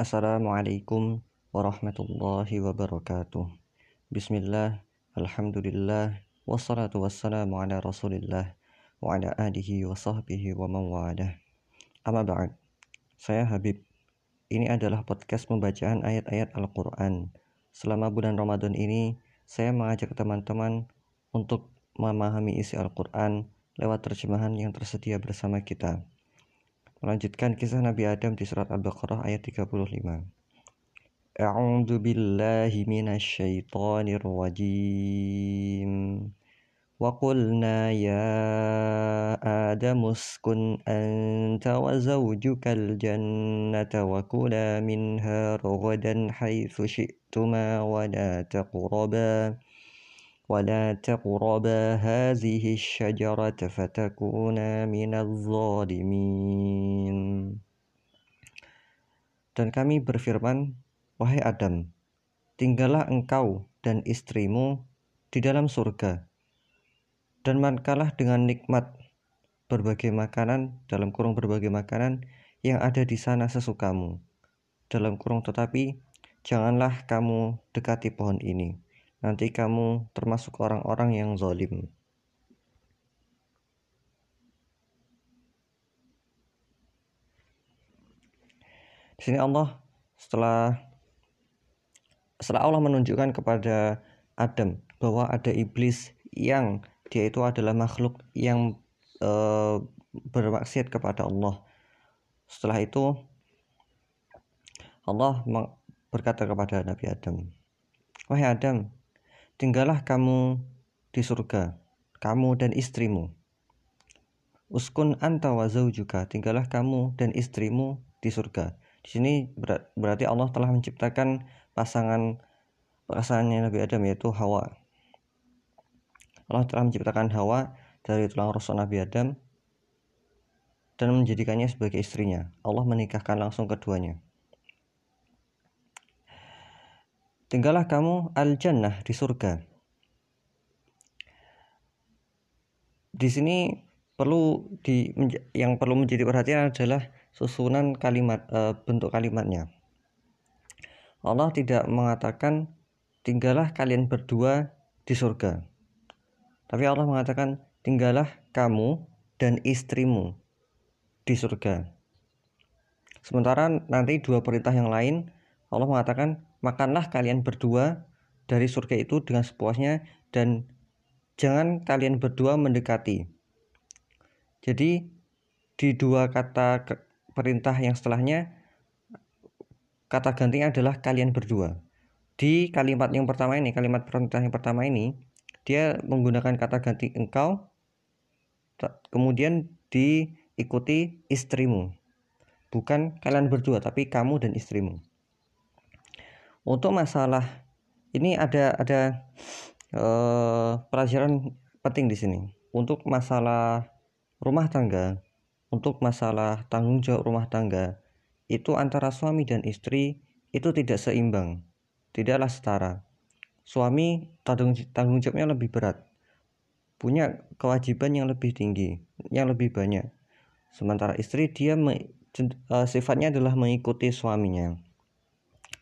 Assalamualaikum warahmatullahi wabarakatuh. Bismillah, Alhamdulillah Wassalatu wassalamu ala rasulillah Wa ala alihi wa sahbihi wa mawadah Amma ba'd. Saya Habib. Ini adalah podcast pembacaan ayat-ayat Al-Quran. Selama bulan Ramadan ini Saya mengajak teman-teman Untuk memahami isi Al-Quran Lewat terjemahan yang tersedia bersama kita Melanjutkan kisah Nabi Adam di surat Al-Baqarah ayat 35. A'udzu billahi minasyaitonir rajim. Wa qulna ya Adam uskun anta wa zawjukal jannata wa kula minha ragadan haitsu syi'tuma wa la taqraba ولا تقربا هذه الشجرة فتكونا من الظالمين Dan kami berfirman, Wahai Adam, tinggallah engkau dan istrimu di dalam surga, dan makanlah dengan nikmat berbagai makanan, dalam kurung berbagai makanan yang ada di sana sesukamu. Dalam kurung tetapi, janganlah kamu dekati pohon ini nanti kamu termasuk orang-orang yang zalim. Di sini Allah setelah setelah Allah menunjukkan kepada Adam bahwa ada iblis yang dia itu adalah makhluk yang e, bermaksiat kepada Allah. Setelah itu Allah berkata kepada Nabi Adam, "Wahai Adam, tinggallah kamu di surga, kamu dan istrimu. Uskun anta wa juga, tinggallah kamu dan istrimu di surga. Di sini berarti Allah telah menciptakan pasangan pasangannya Nabi Adam yaitu Hawa. Allah telah menciptakan Hawa dari tulang rusuk Nabi Adam dan menjadikannya sebagai istrinya. Allah menikahkan langsung keduanya. Tinggallah kamu al-jannah di surga. Di sini perlu di yang perlu menjadi perhatian adalah susunan kalimat e, bentuk kalimatnya. Allah tidak mengatakan tinggallah kalian berdua di surga. Tapi Allah mengatakan tinggallah kamu dan istrimu di surga. Sementara nanti dua perintah yang lain Allah mengatakan makanlah kalian berdua dari surga itu dengan sepuasnya dan jangan kalian berdua mendekati. Jadi di dua kata perintah yang setelahnya kata gantinya adalah kalian berdua. Di kalimat yang pertama ini, kalimat perintah yang pertama ini, dia menggunakan kata ganti engkau kemudian diikuti istrimu. Bukan kalian berdua tapi kamu dan istrimu untuk masalah ini ada ada uh, pelajaran penting di sini. Untuk masalah rumah tangga untuk masalah tanggung jawab rumah tangga itu antara suami dan istri itu tidak seimbang tidaklah setara. Suami tanggung, tanggung jawabnya lebih berat punya kewajiban yang lebih tinggi yang lebih banyak. Sementara istri dia me, uh, sifatnya adalah mengikuti suaminya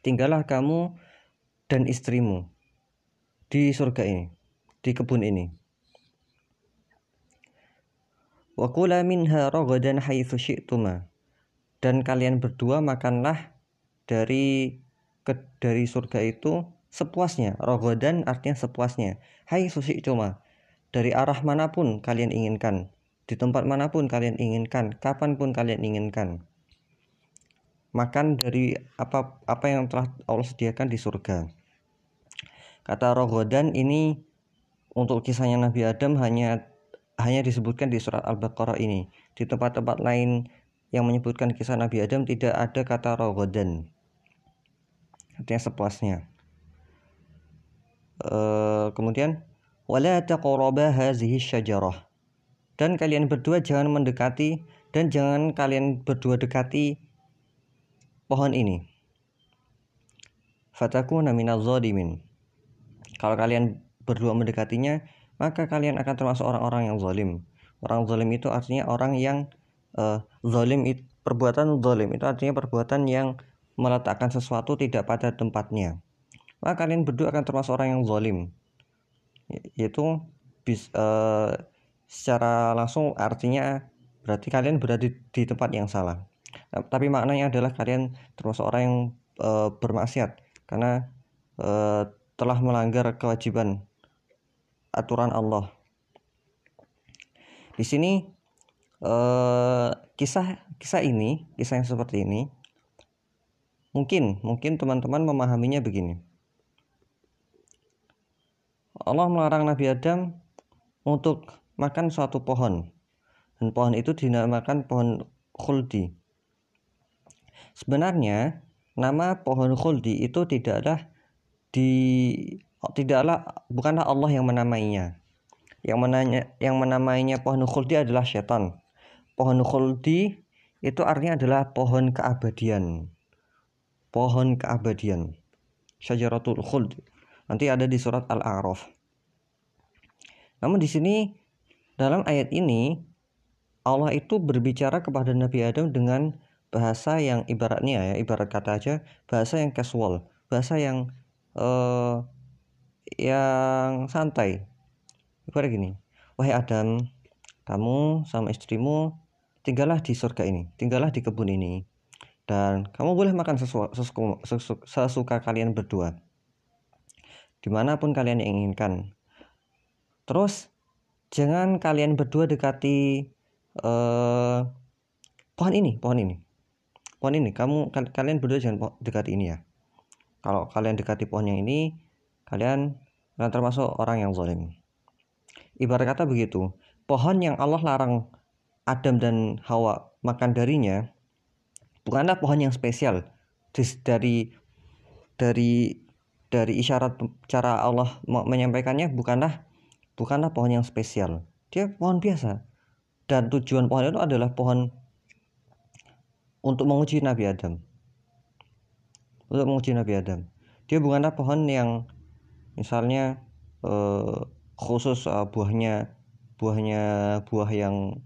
tinggallah kamu dan istrimu di surga ini, di kebun ini. Wa kula minha syi'tuma. Dan kalian berdua makanlah dari ke, dari surga itu sepuasnya. Ragadan artinya sepuasnya. Haitsu syi'tuma. Dari arah mana pun kalian inginkan, di tempat mana pun kalian inginkan, kapan pun kalian inginkan makan dari apa apa yang telah Allah sediakan di surga. Kata Rogodan ini untuk kisahnya Nabi Adam hanya hanya disebutkan di surat Al-Baqarah ini. Di tempat-tempat lain yang menyebutkan kisah Nabi Adam tidak ada kata Rogodan. Artinya sepuasnya. Uh, kemudian wala hazihi syajarah. Dan kalian berdua jangan mendekati dan jangan kalian berdua dekati pohon ini. Fatakuna minaz zalimin. Kalau kalian berdua mendekatinya, maka kalian akan termasuk orang-orang yang zalim. Orang zalim itu artinya orang yang uh, zalim itu perbuatan zalim itu artinya perbuatan yang meletakkan sesuatu tidak pada tempatnya maka kalian berdua akan termasuk orang yang zalim yaitu bis, uh, secara langsung artinya berarti kalian berada di, di tempat yang salah tapi maknanya adalah kalian termasuk orang yang uh, bermaksiat karena uh, telah melanggar kewajiban aturan Allah di sini uh, kisah kisah ini kisah yang seperti ini mungkin mungkin teman-teman memahaminya begini Allah melarang Nabi Adam untuk makan suatu pohon dan pohon itu dinamakan pohon khuldi. Sebenarnya nama pohon khuldi itu tidaklah di tidaklah bukanlah Allah yang menamainya. Yang menanya yang menamainya pohon khuldi adalah setan. Pohon khuldi itu artinya adalah pohon keabadian. Pohon keabadian. Syajaratul khuld. Nanti ada di surat Al-A'raf. Namun di sini dalam ayat ini Allah itu berbicara kepada Nabi Adam dengan bahasa yang ibaratnya ya, ibarat kata aja bahasa yang casual, bahasa yang uh, yang santai. Ibarat gini, wahai Adam, kamu sama istrimu tinggallah di surga ini, tinggallah di kebun ini, dan kamu boleh makan sesuka, sesuka, sesuka, kalian berdua di mana pun kalian inginkan. Terus jangan kalian berdua dekati uh, pohon ini, pohon ini, pohon ini. Kamu kalian berdua jangan dekati ini ya. Kalau kalian dekati pohon yang ini, kalian akan termasuk orang yang zalim. Ibarat kata begitu, pohon yang Allah larang Adam dan Hawa makan darinya bukanlah pohon yang spesial dari dari dari isyarat cara Allah menyampaikannya bukanlah bukanlah pohon yang spesial. Dia pohon biasa. Dan tujuan pohon itu adalah pohon untuk menguji Nabi Adam. Untuk menguji Nabi Adam. Dia bukanlah pohon yang misalnya eh, khusus eh, buahnya buahnya buah yang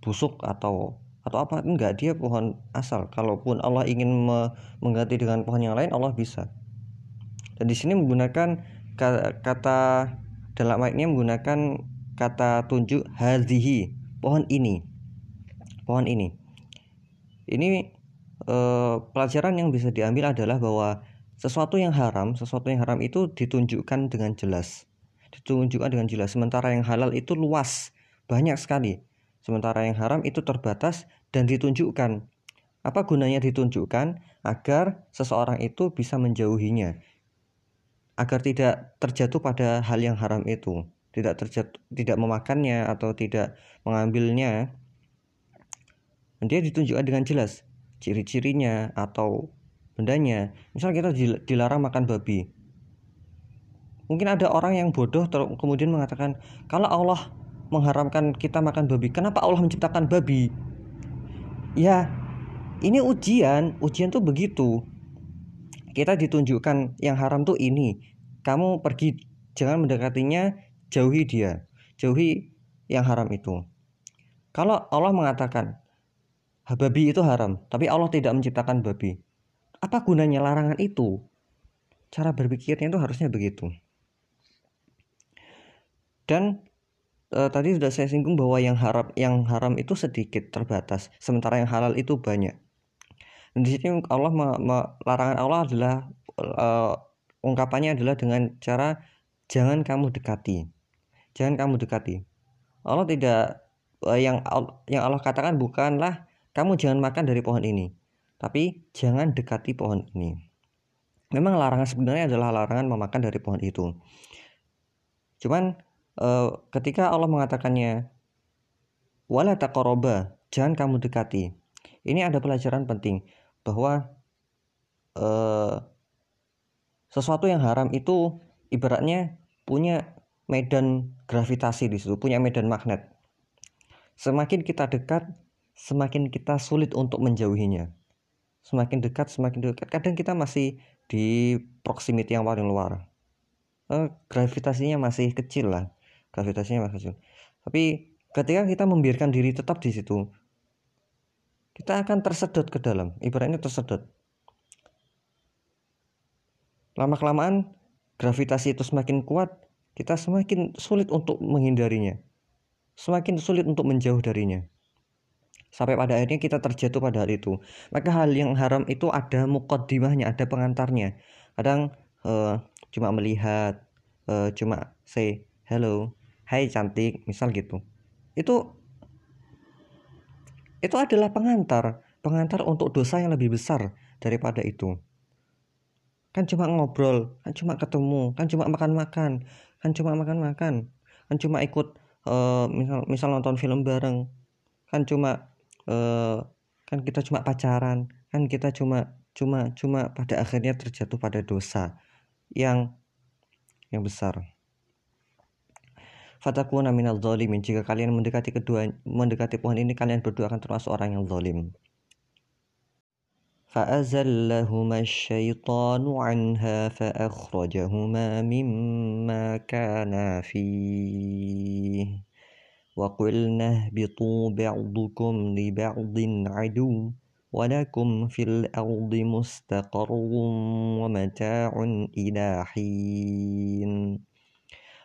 busuk atau atau apa enggak. Dia pohon asal. Kalaupun Allah ingin me mengganti dengan pohon yang lain Allah bisa. Dan di sini menggunakan kata dalam ayatnya menggunakan kata tunjuk hadhihi pohon ini. Pohon ini ini eh, pelajaran yang bisa diambil adalah bahwa sesuatu yang haram sesuatu yang haram itu ditunjukkan dengan jelas ditunjukkan dengan jelas sementara yang halal itu luas banyak sekali sementara yang haram itu terbatas dan ditunjukkan. Apa gunanya ditunjukkan? Agar seseorang itu bisa menjauhinya. Agar tidak terjatuh pada hal yang haram itu. Tidak terjatuh, tidak memakannya atau tidak mengambilnya. Dia ditunjukkan dengan jelas ciri-cirinya atau bendanya. Misal kita dilarang makan babi. Mungkin ada orang yang bodoh kemudian mengatakan, kalau Allah mengharamkan kita makan babi, kenapa Allah menciptakan babi? ya ini ujian ujian tuh begitu kita ditunjukkan yang haram tuh ini kamu pergi jangan mendekatinya jauhi dia jauhi yang haram itu kalau Allah mengatakan babi itu haram tapi Allah tidak menciptakan babi apa gunanya larangan itu cara berpikirnya itu harusnya begitu dan e, tadi sudah saya singgung bahwa yang haram yang haram itu sedikit terbatas, sementara yang halal itu banyak. Dan di sini Allah me, me, larangan Allah adalah e, ungkapannya adalah dengan cara jangan kamu dekati. Jangan kamu dekati. Allah tidak e, yang yang Allah katakan bukanlah kamu jangan makan dari pohon ini, tapi jangan dekati pohon ini. Memang larangan sebenarnya adalah larangan memakan dari pohon itu. Cuman uh, ketika Allah mengatakannya wala taqaraba, jangan kamu dekati. Ini ada pelajaran penting bahwa uh, sesuatu yang haram itu ibaratnya punya medan gravitasi di situ, punya medan magnet. Semakin kita dekat, semakin kita sulit untuk menjauhinya. Semakin dekat, semakin dekat. Kadang kita masih di proximity yang paling luar. Uh, gravitasinya masih kecil lah gravitasinya masih kecil tapi ketika kita membiarkan diri tetap di situ kita akan tersedot ke dalam ibaratnya tersedot lama kelamaan gravitasi itu semakin kuat kita semakin sulit untuk menghindarinya semakin sulit untuk menjauh darinya sampai pada akhirnya kita terjatuh pada hal itu. Maka hal yang haram itu ada mukaddimahnya ada pengantarnya. Kadang uh, cuma melihat uh, cuma say hello hai cantik misal gitu. Itu itu adalah pengantar. Pengantar untuk dosa yang lebih besar daripada itu. Kan cuma ngobrol kan cuma ketemu kan cuma makan-makan kan cuma makan-makan kan cuma ikut uh, misal misal nonton film bareng kan cuma uh, kan kita cuma pacaran kan kita cuma cuma cuma pada akhirnya terjatuh pada dosa yang yang besar fatakuna minal zalimin jika kalian mendekati kedua mendekati pohon ini kalian berdua akan termasuk orang yang zalim فأزلهما الشيطان عنها فأخرجهما مما كانا فيه وقلنا اهبطوا بعضكم لبعض عدو ولكم في الأرض مستقر ومتاع إلى حين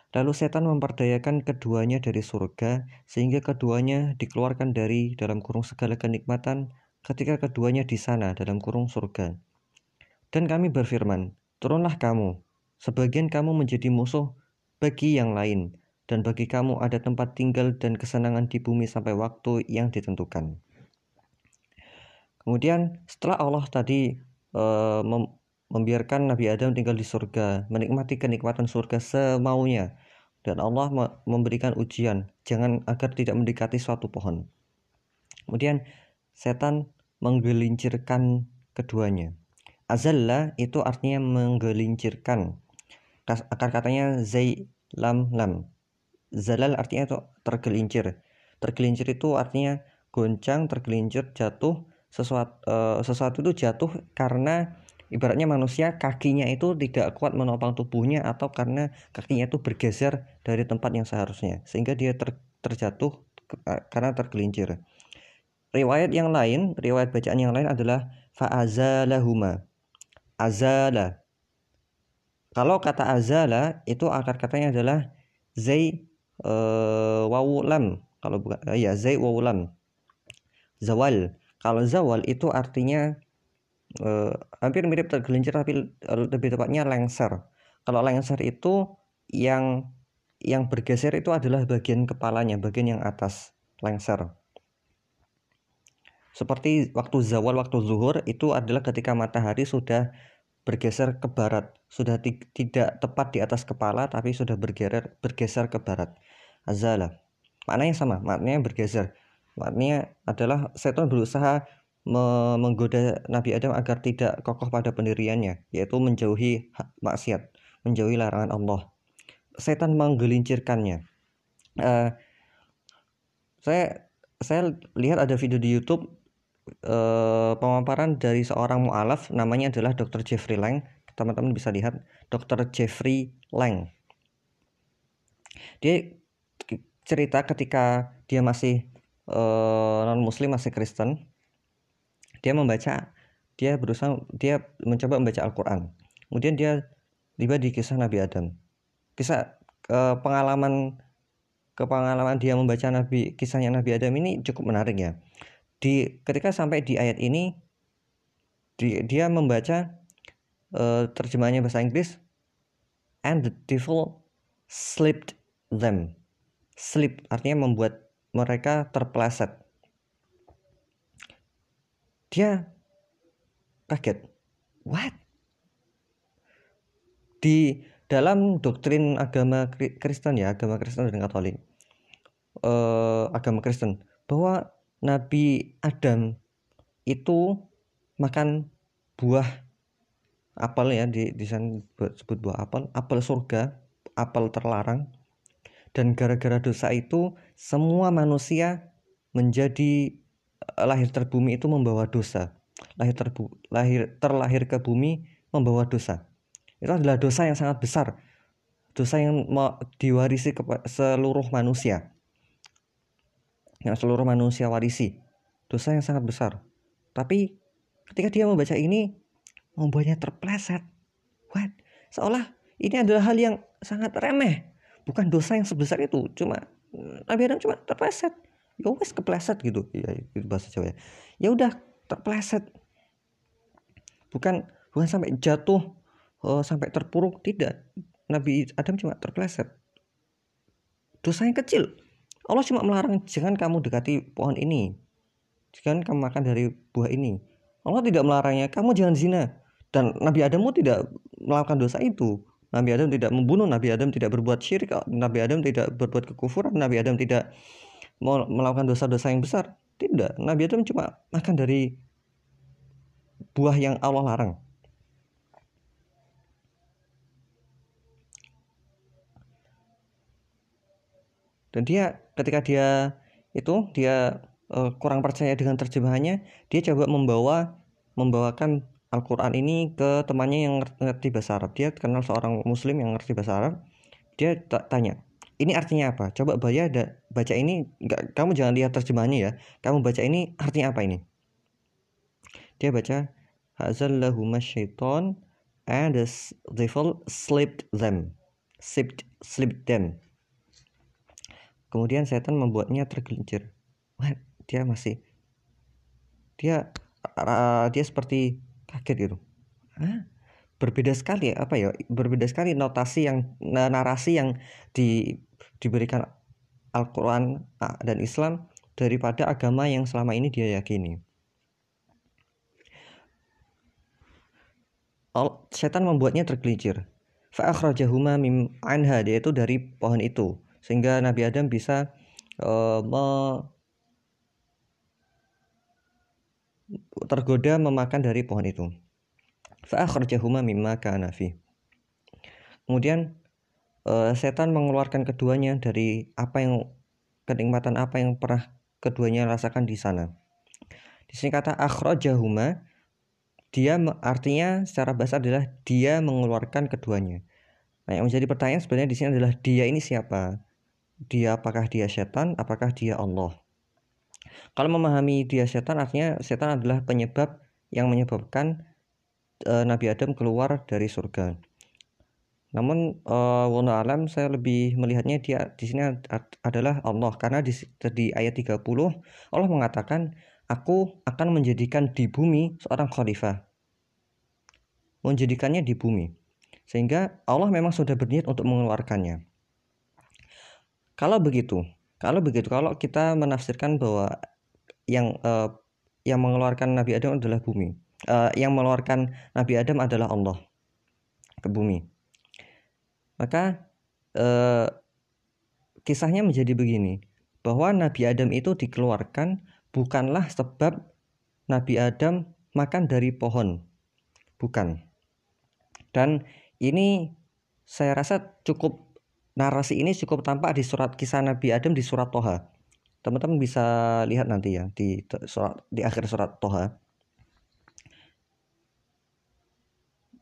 Lalu setan memperdayakan keduanya dari surga, sehingga keduanya dikeluarkan dari dalam kurung segala kenikmatan ketika keduanya di sana dalam kurung surga. Dan kami berfirman, turunlah kamu, sebagian kamu menjadi musuh bagi yang lain, dan bagi kamu ada tempat tinggal dan kesenangan di bumi sampai waktu yang ditentukan. Kemudian setelah Allah tadi uh, membiarkan Nabi Adam tinggal di surga, menikmati kenikmatan surga semaunya, dan Allah memberikan ujian jangan agar tidak mendekati suatu pohon. Kemudian setan menggelincirkan keduanya. Azalla itu artinya menggelincirkan. Akar katanya zai lam lam. Zalal artinya itu tergelincir. Tergelincir itu artinya goncang, tergelincir, jatuh. Sesuatu, uh, sesuatu itu jatuh karena Ibaratnya manusia kakinya itu tidak kuat menopang tubuhnya atau karena kakinya itu bergeser dari tempat yang seharusnya sehingga dia ter, terjatuh karena tergelincir. Riwayat yang lain, riwayat bacaan yang lain adalah fa'azalahuma. Azala. Kalau kata azala itu akar katanya adalah zai uh. Kalau bukan ya zai wawulam. Zawal. Kalau zawal itu artinya uh, hampir mirip tergelincir tapi lebih tepatnya lengser. Kalau lengser itu yang yang bergeser itu adalah bagian kepalanya, bagian yang atas lengser. Seperti waktu zawal, waktu zuhur itu adalah ketika matahari sudah bergeser ke barat, sudah tidak tepat di atas kepala tapi sudah bergeser bergeser ke barat. Azala. Maknanya sama, maknanya bergeser. Maknanya adalah setan berusaha menggoda Nabi Adam agar tidak kokoh pada pendiriannya, yaitu menjauhi maksiat, menjauhi larangan Allah. Setan menggelincirkannya. Uh, saya saya lihat ada video di YouTube uh, pemaparan dari seorang mualaf namanya adalah Dr. Jeffrey Lang. Teman-teman bisa lihat Dr. Jeffrey Lang. Dia cerita ketika dia masih uh, non muslim masih Kristen dia membaca dia berusaha dia mencoba membaca Al-Quran kemudian dia tiba di kisah Nabi Adam kisah eh, pengalaman ke pengalaman dia membaca Nabi kisahnya Nabi Adam ini cukup menarik ya di ketika sampai di ayat ini di, dia membaca eh, terjemahannya bahasa Inggris and the devil slipped them. Slip artinya membuat mereka terpeleset dia kaget. What? Di dalam doktrin agama Kristen ya agama Kristen dan Katolik uh, agama Kristen bahwa Nabi Adam itu makan buah apel ya di di sana sebut buah apel apel surga apel terlarang dan gara-gara dosa itu semua manusia menjadi lahir terbumi itu membawa dosa. Lahir terbu lahir terlahir ke bumi membawa dosa. Itu adalah dosa yang sangat besar. Dosa yang diwarisi ke seluruh manusia. Yang seluruh manusia warisi. dosa yang sangat besar. Tapi ketika dia membaca ini membuatnya terpleset. What? Seolah ini adalah hal yang sangat remeh, bukan dosa yang sebesar itu. Cuma Nabi Adam cuma terpleset. Ya wes kepleset gitu. Ya itu bahasa Jawa ya. Ya udah terpleset. Bukan bukan sampai jatuh oh, sampai terpuruk tidak. Nabi Adam cuma terpleset. Dosa yang kecil. Allah cuma melarang jangan kamu dekati pohon ini. Jangan kamu makan dari buah ini. Allah tidak melarangnya, kamu jangan zina. Dan Nabi Adam tidak melakukan dosa itu. Nabi Adam tidak membunuh, Nabi Adam tidak berbuat syirik, Nabi Adam tidak berbuat kekufuran, Nabi Adam tidak melakukan dosa-dosa yang besar. Tidak, Nabi Adam cuma makan dari buah yang Allah larang. Dan dia ketika dia itu dia uh, kurang percaya dengan terjemahannya, dia coba membawa membawakan Al-Qur'an ini ke temannya yang ngerti bahasa Arab. Dia kenal seorang muslim yang ngerti bahasa Arab. Dia tanya, "Ini artinya apa?" Coba baca baca ini enggak kamu jangan lihat terjemahannya ya. Kamu baca ini artinya apa ini? Dia baca hazallahuma syaiton and the devil slipped them. Slipped, slipped them kemudian setan membuatnya tergelincir. Dia masih dia dia seperti kaget gitu. Berbeda sekali apa ya berbeda sekali notasi yang narasi yang di, diberikan Al-Quran dan Islam daripada agama yang selama ini dia yakini. Setan membuatnya tergelincir. Fa'akhrajahuma mim anha yaitu dari pohon itu sehingga Nabi Adam bisa uh, tergoda memakan dari pohon itu. Fa'akhrajahuma mimma kana Kemudian uh, setan mengeluarkan keduanya dari apa yang kenikmatan apa yang pernah keduanya rasakan di sana. Di sini kata akhrajahuma dia artinya secara bahasa adalah dia mengeluarkan keduanya. Nah, yang menjadi pertanyaan sebenarnya di sini adalah dia ini siapa? Dia apakah dia setan, apakah dia Allah. Kalau memahami dia setan artinya setan adalah penyebab yang menyebabkan e, Nabi Adam keluar dari surga. Namun e, alam saya lebih melihatnya dia di sini adalah Allah karena di, di ayat 30 Allah mengatakan aku akan menjadikan di bumi seorang khalifah. Menjadikannya di bumi. Sehingga Allah memang sudah berniat untuk mengeluarkannya. Kalau begitu, kalau begitu, kalau kita menafsirkan bahwa yang uh, yang mengeluarkan Nabi Adam adalah bumi, uh, yang mengeluarkan Nabi Adam adalah Allah ke bumi, maka uh, kisahnya menjadi begini, bahwa Nabi Adam itu dikeluarkan bukanlah sebab Nabi Adam makan dari pohon, bukan. Dan ini saya rasa cukup narasi ini cukup tampak di surat kisah Nabi Adam di surat Toha. Teman-teman bisa lihat nanti ya di surat di akhir surat Toha.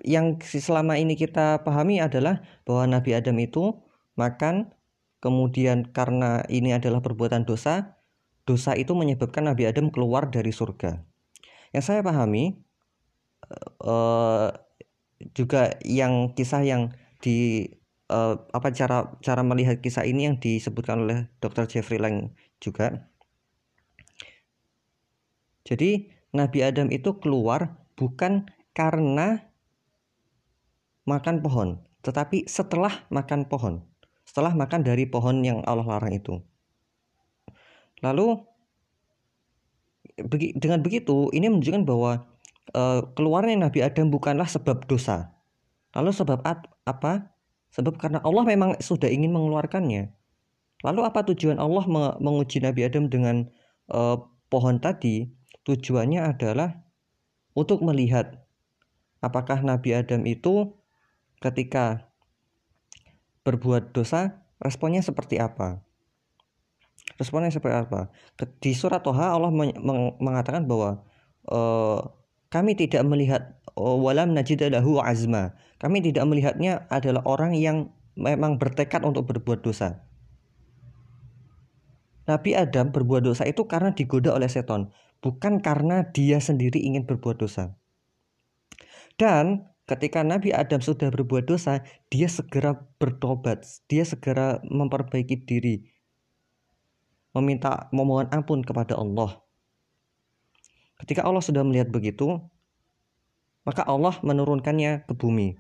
Yang selama ini kita pahami adalah bahwa Nabi Adam itu makan kemudian karena ini adalah perbuatan dosa, dosa itu menyebabkan Nabi Adam keluar dari surga. Yang saya pahami uh, juga yang kisah yang di uh, apa cara cara melihat kisah ini yang disebutkan oleh Dr. Jeffrey Lang juga. Jadi Nabi Adam itu keluar bukan karena makan pohon, tetapi setelah makan pohon, setelah makan dari pohon yang Allah larang itu. Lalu dengan begitu ini menunjukkan bahwa uh, keluarnya Nabi Adam bukanlah sebab dosa. Lalu sebab apa? Sebab karena Allah memang sudah ingin mengeluarkannya. Lalu apa tujuan Allah menguji Nabi Adam dengan uh, pohon tadi? Tujuannya adalah untuk melihat apakah Nabi Adam itu ketika berbuat dosa responnya seperti apa? Responnya seperti apa? Di surat Toha Allah mengatakan bahwa uh, kami tidak melihat walam najidalahu azma. Kami tidak melihatnya adalah orang yang memang bertekad untuk berbuat dosa. Nabi Adam berbuat dosa itu karena digoda oleh seton. bukan karena dia sendiri ingin berbuat dosa. Dan ketika Nabi Adam sudah berbuat dosa, dia segera bertobat, dia segera memperbaiki diri, meminta memohon ampun kepada Allah. Ketika Allah sudah melihat begitu, maka Allah menurunkannya ke bumi.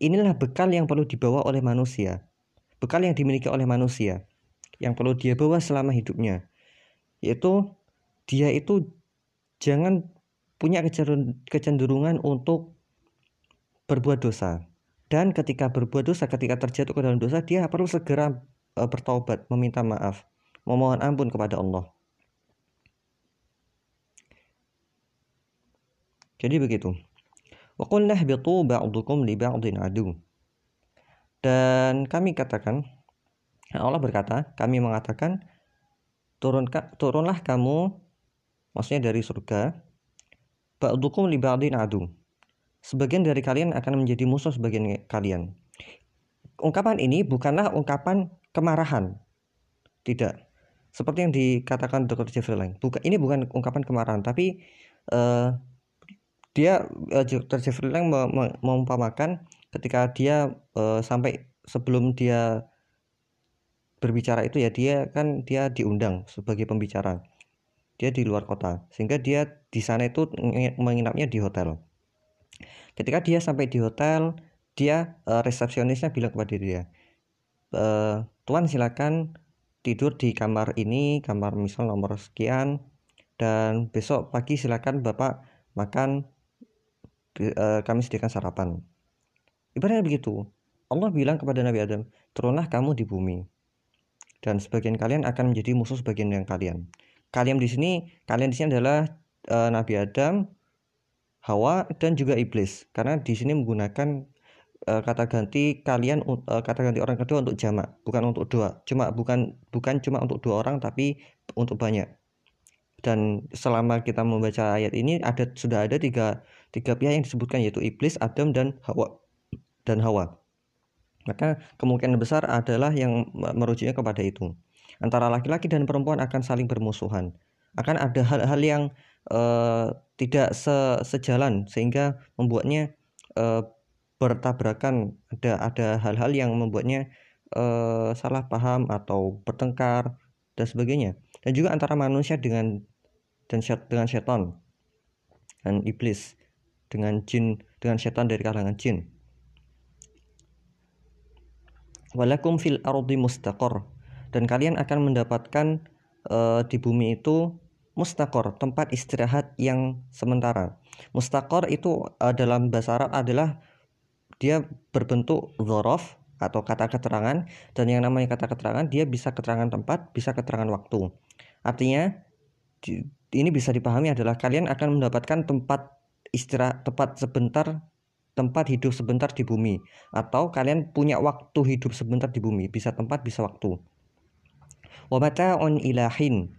Inilah bekal yang perlu dibawa oleh manusia, bekal yang dimiliki oleh manusia, yang perlu dia bawa selama hidupnya, yaitu dia itu jangan punya kecenderungan untuk berbuat dosa. Dan ketika berbuat dosa, ketika terjatuh ke dalam dosa, dia perlu segera e, bertaubat, meminta maaf, memohon ampun kepada Allah. Jadi begitu. Wa qulna ihbitu ba'dukum li ba'din adu. Dan kami katakan Allah berkata, kami mengatakan turunkan turunlah kamu maksudnya dari surga ba'dukum li ba'din adu sebagian dari kalian akan menjadi musuh sebagian kalian. Ungkapan ini bukanlah ungkapan kemarahan. Tidak. Seperti yang dikatakan Dr. Jeffrey Lang. Bukan, ini bukan ungkapan kemarahan, tapi uh, dia uh, Dr. Jeffrey Lang ketika dia uh, sampai sebelum dia berbicara itu ya dia kan dia diundang sebagai pembicara dia di luar kota sehingga dia di sana itu menginapnya di hotel Ketika dia sampai di hotel, dia uh, resepsionisnya bilang kepada dia, e, "Tuan silakan tidur di kamar ini, kamar misal nomor sekian dan besok pagi silakan Bapak makan uh, kami sediakan sarapan." Ibaratnya begitu. Allah bilang kepada Nabi Adam, "Turunlah kamu di bumi." Dan sebagian kalian akan menjadi musuh sebagian yang kalian. Kalian di sini, kalian di sini adalah uh, Nabi Adam, Hawa dan juga iblis karena di sini menggunakan uh, kata ganti kalian uh, kata ganti orang kedua untuk jamak bukan untuk dua cuma bukan bukan cuma untuk dua orang tapi untuk banyak dan selama kita membaca ayat ini ada sudah ada tiga tiga pihak yang disebutkan yaitu iblis Adam dan Hawa dan Hawa. Maka kemungkinan besar adalah yang merujuknya kepada itu. Antara laki-laki dan perempuan akan saling bermusuhan. Akan ada hal-hal yang uh, tidak se sejalan sehingga membuatnya uh, bertabrakan. Ada ada hal-hal yang membuatnya uh, salah paham atau bertengkar dan sebagainya. Dan juga antara manusia dengan dan dengan setan dan iblis dengan jin dengan setan dari kalangan jin walakum fil ardi mustaqor dan kalian akan mendapatkan uh, di bumi itu Mustakor, tempat istirahat yang sementara. Mustakor itu uh, dalam bahasa Arab adalah dia berbentuk zorof atau kata keterangan dan yang namanya kata keterangan dia bisa keterangan tempat, bisa keterangan waktu. Artinya ini bisa dipahami adalah kalian akan mendapatkan tempat istirahat tempat sebentar tempat hidup sebentar di bumi. Atau kalian punya waktu hidup sebentar di bumi bisa tempat bisa waktu. Wa on ilahin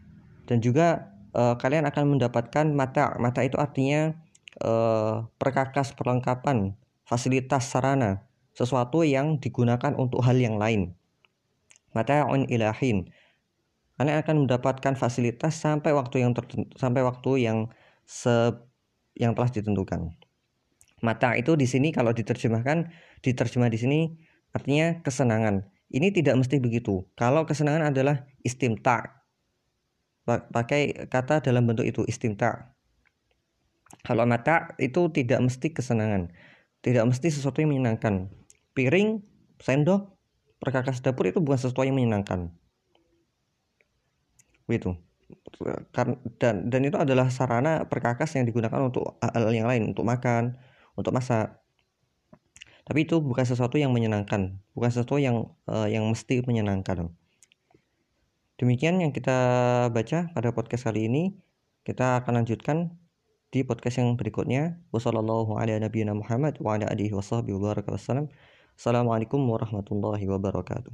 dan juga uh, kalian akan mendapatkan mata. Mata itu artinya uh, perkakas perlengkapan fasilitas sarana. Sesuatu yang digunakan untuk hal yang lain. Mata on ilahin kalian akan mendapatkan fasilitas sampai waktu yang sampai waktu yang se yang telah ditentukan. Mata itu di sini kalau diterjemahkan diterjemah di sini artinya kesenangan. Ini tidak mesti begitu. Kalau kesenangan adalah istimta. Pakai kata dalam bentuk itu istimta. Kalau mata itu tidak mesti kesenangan. Tidak mesti sesuatu yang menyenangkan. Piring sendok perkakas dapur itu bukan sesuatu yang menyenangkan. Begitu dan dan itu adalah sarana perkakas yang digunakan untuk hal yang lain untuk makan untuk masak tapi itu bukan sesuatu yang menyenangkan bukan sesuatu yang uh, yang mesti menyenangkan Demikian yang kita baca pada podcast kali ini. Kita akan lanjutkan di podcast yang berikutnya. Wassalamualaikum warahmatullahi wabarakatuh.